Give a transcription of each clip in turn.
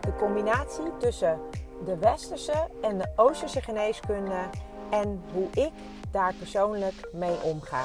De combinatie tussen de westerse en de oosterse geneeskunde en hoe ik daar persoonlijk mee omga.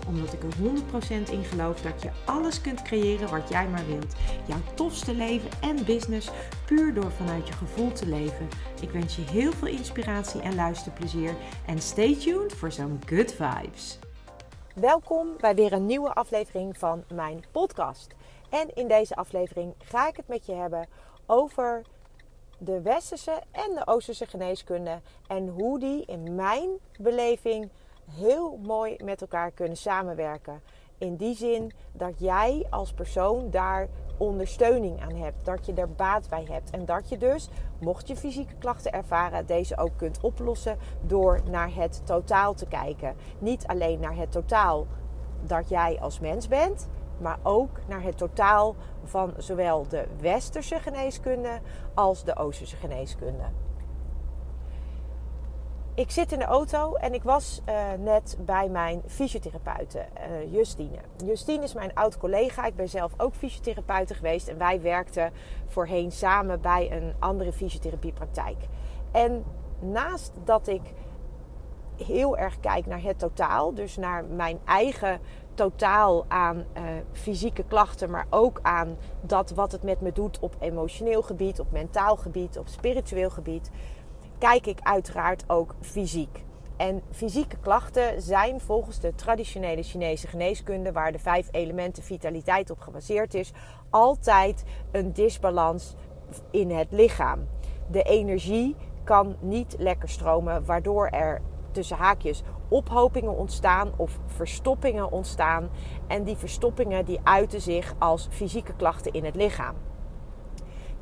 Omdat ik er 100% in geloof dat je alles kunt creëren wat jij maar wilt. Jouw tofste leven en business puur door vanuit je gevoel te leven. Ik wens je heel veel inspiratie en luisterplezier. En stay tuned voor zo'n good vibes. Welkom bij weer een nieuwe aflevering van mijn podcast. En in deze aflevering ga ik het met je hebben over de westerse en de oosterse geneeskunde en hoe die in mijn beleving heel mooi met elkaar kunnen samenwerken. In die zin dat jij als persoon daar ondersteuning aan hebt, dat je er baat bij hebt en dat je dus, mocht je fysieke klachten ervaren, deze ook kunt oplossen door naar het totaal te kijken. Niet alleen naar het totaal dat jij als mens bent, maar ook naar het totaal van zowel de westerse geneeskunde als de oosterse geneeskunde. Ik zit in de auto en ik was uh, net bij mijn fysiotherapeute, uh, Justine. Justine is mijn oud collega. Ik ben zelf ook fysiotherapeute geweest en wij werkten voorheen samen bij een andere fysiotherapiepraktijk. En naast dat ik heel erg kijk naar het totaal, dus naar mijn eigen totaal aan uh, fysieke klachten, maar ook aan dat wat het met me doet op emotioneel gebied, op mentaal gebied, op spiritueel gebied, kijk ik uiteraard ook fysiek. En fysieke klachten zijn volgens de traditionele Chinese geneeskunde, waar de vijf elementen vitaliteit op gebaseerd is, altijd een disbalans in het lichaam. De energie kan niet lekker stromen, waardoor er tussen haakjes ophopingen ontstaan of verstoppingen ontstaan. En die verstoppingen die uiten zich als fysieke klachten in het lichaam.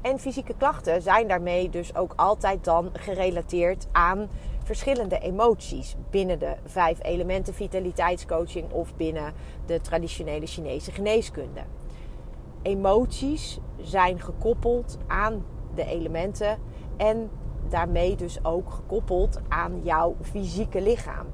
En fysieke klachten zijn daarmee dus ook altijd dan gerelateerd aan verschillende emoties binnen de vijf elementen vitaliteitscoaching of binnen de traditionele Chinese geneeskunde. Emoties zijn gekoppeld aan de elementen en daarmee dus ook gekoppeld aan jouw fysieke lichaam.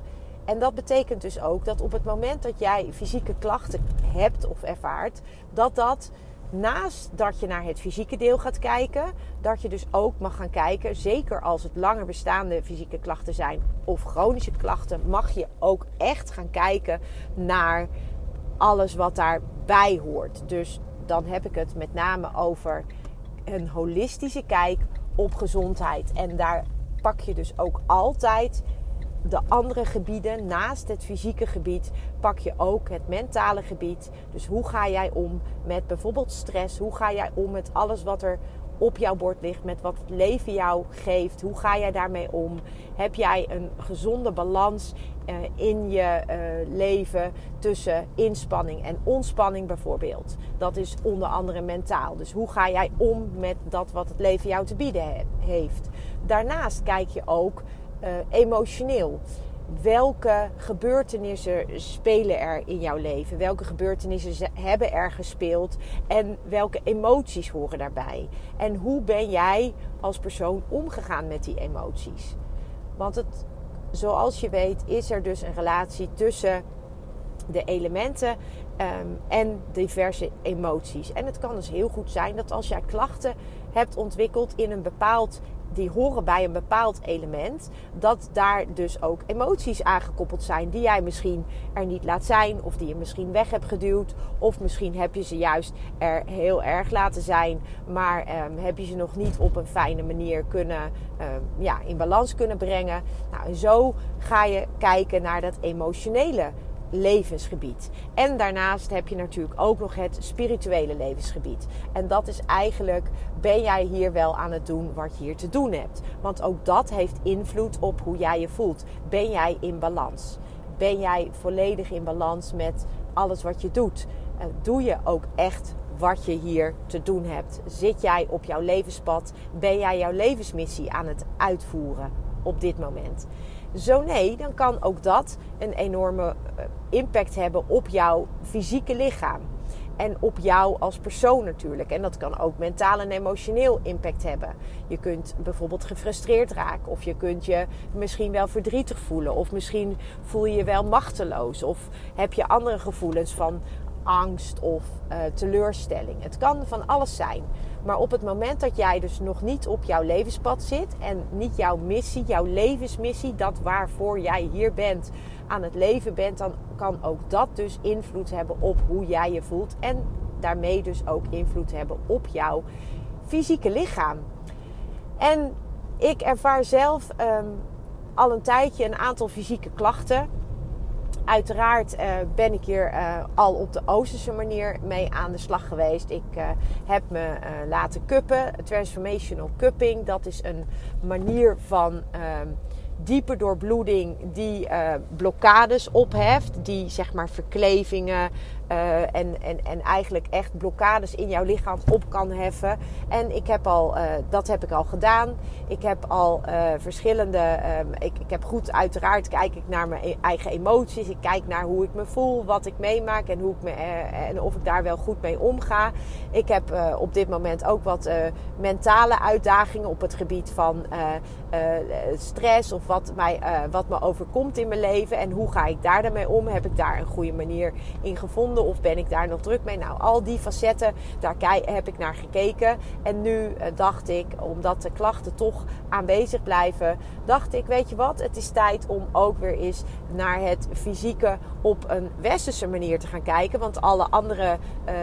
En dat betekent dus ook dat op het moment dat jij fysieke klachten hebt of ervaart, dat dat naast dat je naar het fysieke deel gaat kijken, dat je dus ook mag gaan kijken, zeker als het langer bestaande fysieke klachten zijn of chronische klachten, mag je ook echt gaan kijken naar alles wat daarbij hoort. Dus dan heb ik het met name over een holistische kijk op gezondheid. En daar pak je dus ook altijd de andere gebieden, naast het fysieke gebied, pak je ook het mentale gebied. Dus hoe ga jij om met bijvoorbeeld stress? Hoe ga jij om met alles wat er op jouw bord ligt, met wat het leven jou geeft? Hoe ga jij daarmee om? Heb jij een gezonde balans uh, in je uh, leven tussen inspanning en ontspanning bijvoorbeeld? Dat is onder andere mentaal. Dus hoe ga jij om met dat wat het leven jou te bieden he heeft? Daarnaast kijk je ook uh, emotioneel. Welke gebeurtenissen spelen er in jouw leven? Welke gebeurtenissen hebben er gespeeld? En welke emoties horen daarbij? En hoe ben jij als persoon omgegaan met die emoties? Want het, zoals je weet, is er dus een relatie tussen de elementen um, en diverse emoties. En het kan dus heel goed zijn dat als jij klachten hebt ontwikkeld in een bepaald die horen bij een bepaald element, dat daar dus ook emoties aangekoppeld zijn die jij misschien er niet laat zijn, of die je misschien weg hebt geduwd, of misschien heb je ze juist er heel erg laten zijn, maar um, heb je ze nog niet op een fijne manier kunnen, um, ja, in balans kunnen brengen. Nou, en zo ga je kijken naar dat emotionele levensgebied. En daarnaast heb je natuurlijk ook nog het spirituele levensgebied. En dat is eigenlijk, ben jij hier wel aan het doen wat je hier te doen hebt? Want ook dat heeft invloed op hoe jij je voelt. Ben jij in balans? Ben jij volledig in balans met alles wat je doet? Eh, doe je ook echt wat je hier te doen hebt? Zit jij op jouw levenspad? Ben jij jouw levensmissie aan het uitvoeren op dit moment? Zo nee, dan kan ook dat een enorme impact hebben op jouw fysieke lichaam. En op jou als persoon natuurlijk. En dat kan ook mentaal en emotioneel impact hebben. Je kunt bijvoorbeeld gefrustreerd raken. Of je kunt je misschien wel verdrietig voelen. Of misschien voel je je wel machteloos. Of heb je andere gevoelens van angst of uh, teleurstelling. Het kan van alles zijn. Maar op het moment dat jij dus nog niet op jouw levenspad zit en niet jouw missie, jouw levensmissie, dat waarvoor jij hier bent, aan het leven bent, dan kan ook dat dus invloed hebben op hoe jij je voelt. En daarmee dus ook invloed hebben op jouw fysieke lichaam. En ik ervaar zelf um, al een tijdje een aantal fysieke klachten. Uiteraard uh, ben ik hier uh, al op de Oosterse manier mee aan de slag geweest. Ik uh, heb me laten cuppen. Transformational cupping, dat is een manier van ehm, diepe doorbloeding die blokkades opheft, die zeg maar verklevingen uh, en, en, en eigenlijk echt blokkades in jouw lichaam op kan heffen. En ik heb al, uh, dat heb ik al gedaan. Ik heb al verschillende, um, ik, ik heb goed uiteraard kijk ik naar mijn e-, eigen emoties. Ik kijk naar hoe ik me voel, wat ik meemaak en, hoe ik me, en of ik daar wel goed mee omga. Ik heb op dit moment ook wat mentale uitdagingen op het gebied van stress of wat, mij, wat me overkomt in mijn leven en hoe ga ik daar dan mee om? Heb ik daar een goede manier in gevonden of ben ik daar nog druk mee? Nou, al die facetten, daar heb ik naar gekeken. En nu uh, dacht ik, omdat de klachten toch aanwezig blijven, dacht ik, weet je wat, het is tijd om ook weer eens naar het fysieke op een westerse manier te gaan kijken. Want alle andere uh,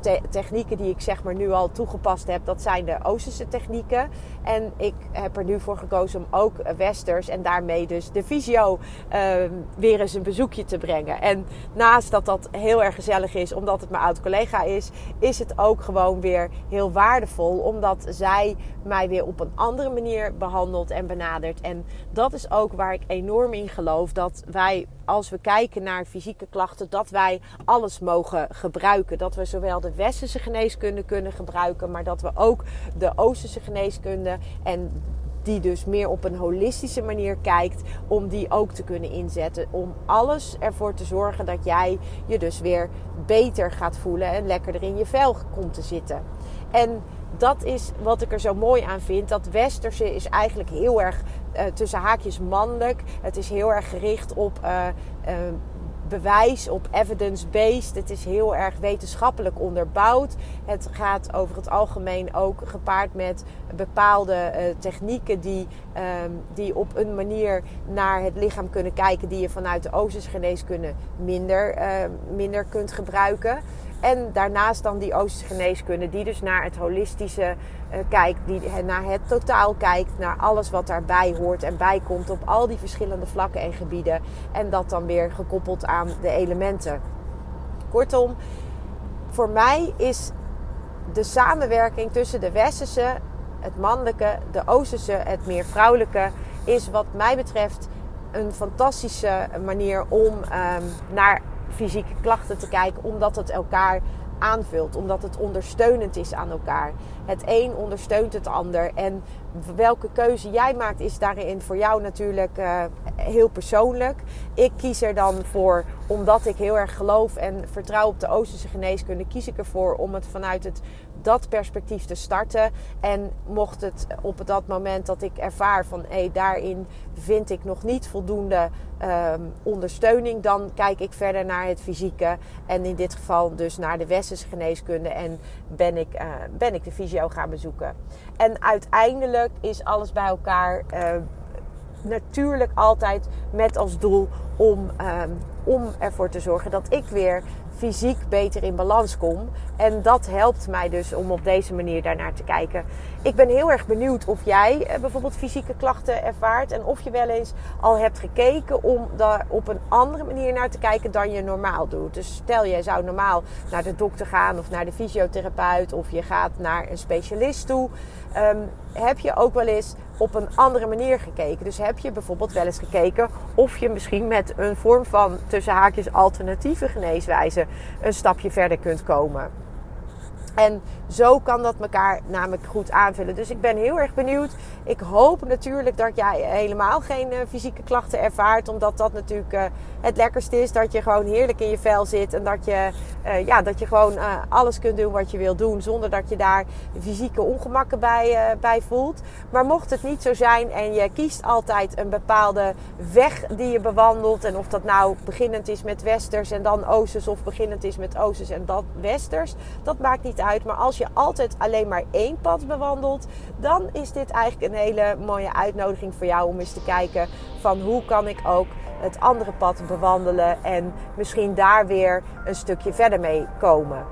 te technieken die ik zeg maar nu al toegepast heb, dat zijn de Oosterse technieken. En ik heb er nu voor gekozen om ook Westers en daarmee dus de visio uh, weer eens een bezoekje te brengen. En naast dat dat heel erg gezellig is, omdat het mijn oud collega is, is het ook gewoon weer heel waardevol, omdat zij mij weer op een andere manier behandelt en benadert. En dat is ook waar ik enorm in geloof, dat wij als we kijken naar fysieke klachten, dat wij alles mogen gebruiken. Dat we zowel de westerse geneeskunde kunnen gebruiken, maar dat we ook de oosterse geneeskunde en die dus meer op een holistische manier kijkt, om die ook te kunnen inzetten. Om alles ervoor te zorgen dat jij je dus weer beter gaat voelen en lekkerder in je vel komt te zitten. En dat is wat ik er zo mooi aan vind. Dat westerse is eigenlijk heel erg uh, tussen haakjes mannelijk. Het is heel erg gericht op uh, uh, bewijs, op evidence-based. Het is heel erg wetenschappelijk onderbouwd. Het gaat over het algemeen ook gepaard met bepaalde technieken die, um, die op een manier naar het lichaam kunnen kijken die je vanuit de Oosterse geneeskunde minder, minder kunt gebruiken. En daarnaast dan die Oosterse geneeskunde, die dus naar het holistische uh, kijkt, die naar het totaal kijkt, naar alles wat daarbij hoort en bijkomt op al die verschillende vlakken en gebieden. En dat dan weer gekoppeld aan de elementen. Kortom, voor mij is de samenwerking tussen de westerse, het mannelijke, de oosterse, het meer vrouwelijke, is wat mij betreft een fantastische manier om um, naar fysieke klachten te kijken, omdat het elkaar aanvult, omdat het ondersteunend is aan elkaar. Het een ondersteunt het ander en welke keuze jij maakt is daarin voor jou natuurlijk uh, heel persoonlijk. Ik kies er dan voor, omdat ik heel erg geloof en vertrouw op de Oosterse geneeskunde, kies ik ervoor om het vanuit het dat perspectief te starten. En mocht het op dat moment dat ik ervaar van hé, daarin vind ik nog niet voldoende um, ondersteuning, dan kijk ik verder naar het fysieke. En in dit geval dus naar de westerse geneeskunde. En ben ik, uh, ben ik de fysio gaan bezoeken. En uiteindelijk is alles bij elkaar. Uh, natuurlijk altijd met als doel om, um, om ervoor te zorgen dat ik weer fysiek beter in balans kom. En dat helpt mij dus om op deze manier daarnaar te kijken. Ik ben heel erg benieuwd of jij eh, bijvoorbeeld fysieke klachten ervaart. En of je wel eens al hebt gekeken om daar op een andere manier naar te kijken dan je normaal doet. Dus stel je zou normaal naar de dokter gaan of naar de fysiotherapeut of je gaat naar een specialist toe. Um, heb je ook wel eens op een andere manier gekeken. Dus heb je bijvoorbeeld wel eens gekeken of je misschien met een vorm van tussen haakjes alternatieve geneeswijze een stapje verder kunt komen. En zo kan dat elkaar namelijk goed aanvullen. Dus ik ben heel erg benieuwd. Ik hoop natuurlijk dat jij helemaal geen uh, fysieke klachten ervaart. Omdat dat natuurlijk uh, het lekkerste is. Dat je gewoon heerlijk in je vel zit. En dat je, uh, ja, dat je gewoon alles kunt doen wat je wil doen. Zonder dat je daar fysieke ongemakken bij, bij voelt. Maar mocht het niet zo zijn en je kiest altijd een bepaalde weg die je bewandelt. En of dat nou beginnend is met westers en dan oosters. Of beginnend is met oosters en dan westers. Dat maakt niet maar als je altijd alleen maar één pad bewandelt, dan is dit eigenlijk een hele mooie uitnodiging voor jou om eens te kijken van hoe kan ik ook het andere pad bewandelen en misschien daar weer een stukje verder mee komen.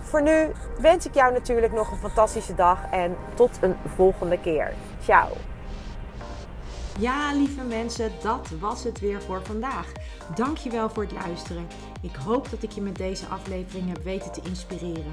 Voor nu wens ik jou natuurlijk nog een fantastische dag en tot een volgende keer. Ciao. Ja, lieve mensen, dat was het weer voor vandaag. Dankjewel voor het luisteren. Ik hoop dat ik je met deze aflevering heb weten te inspireren.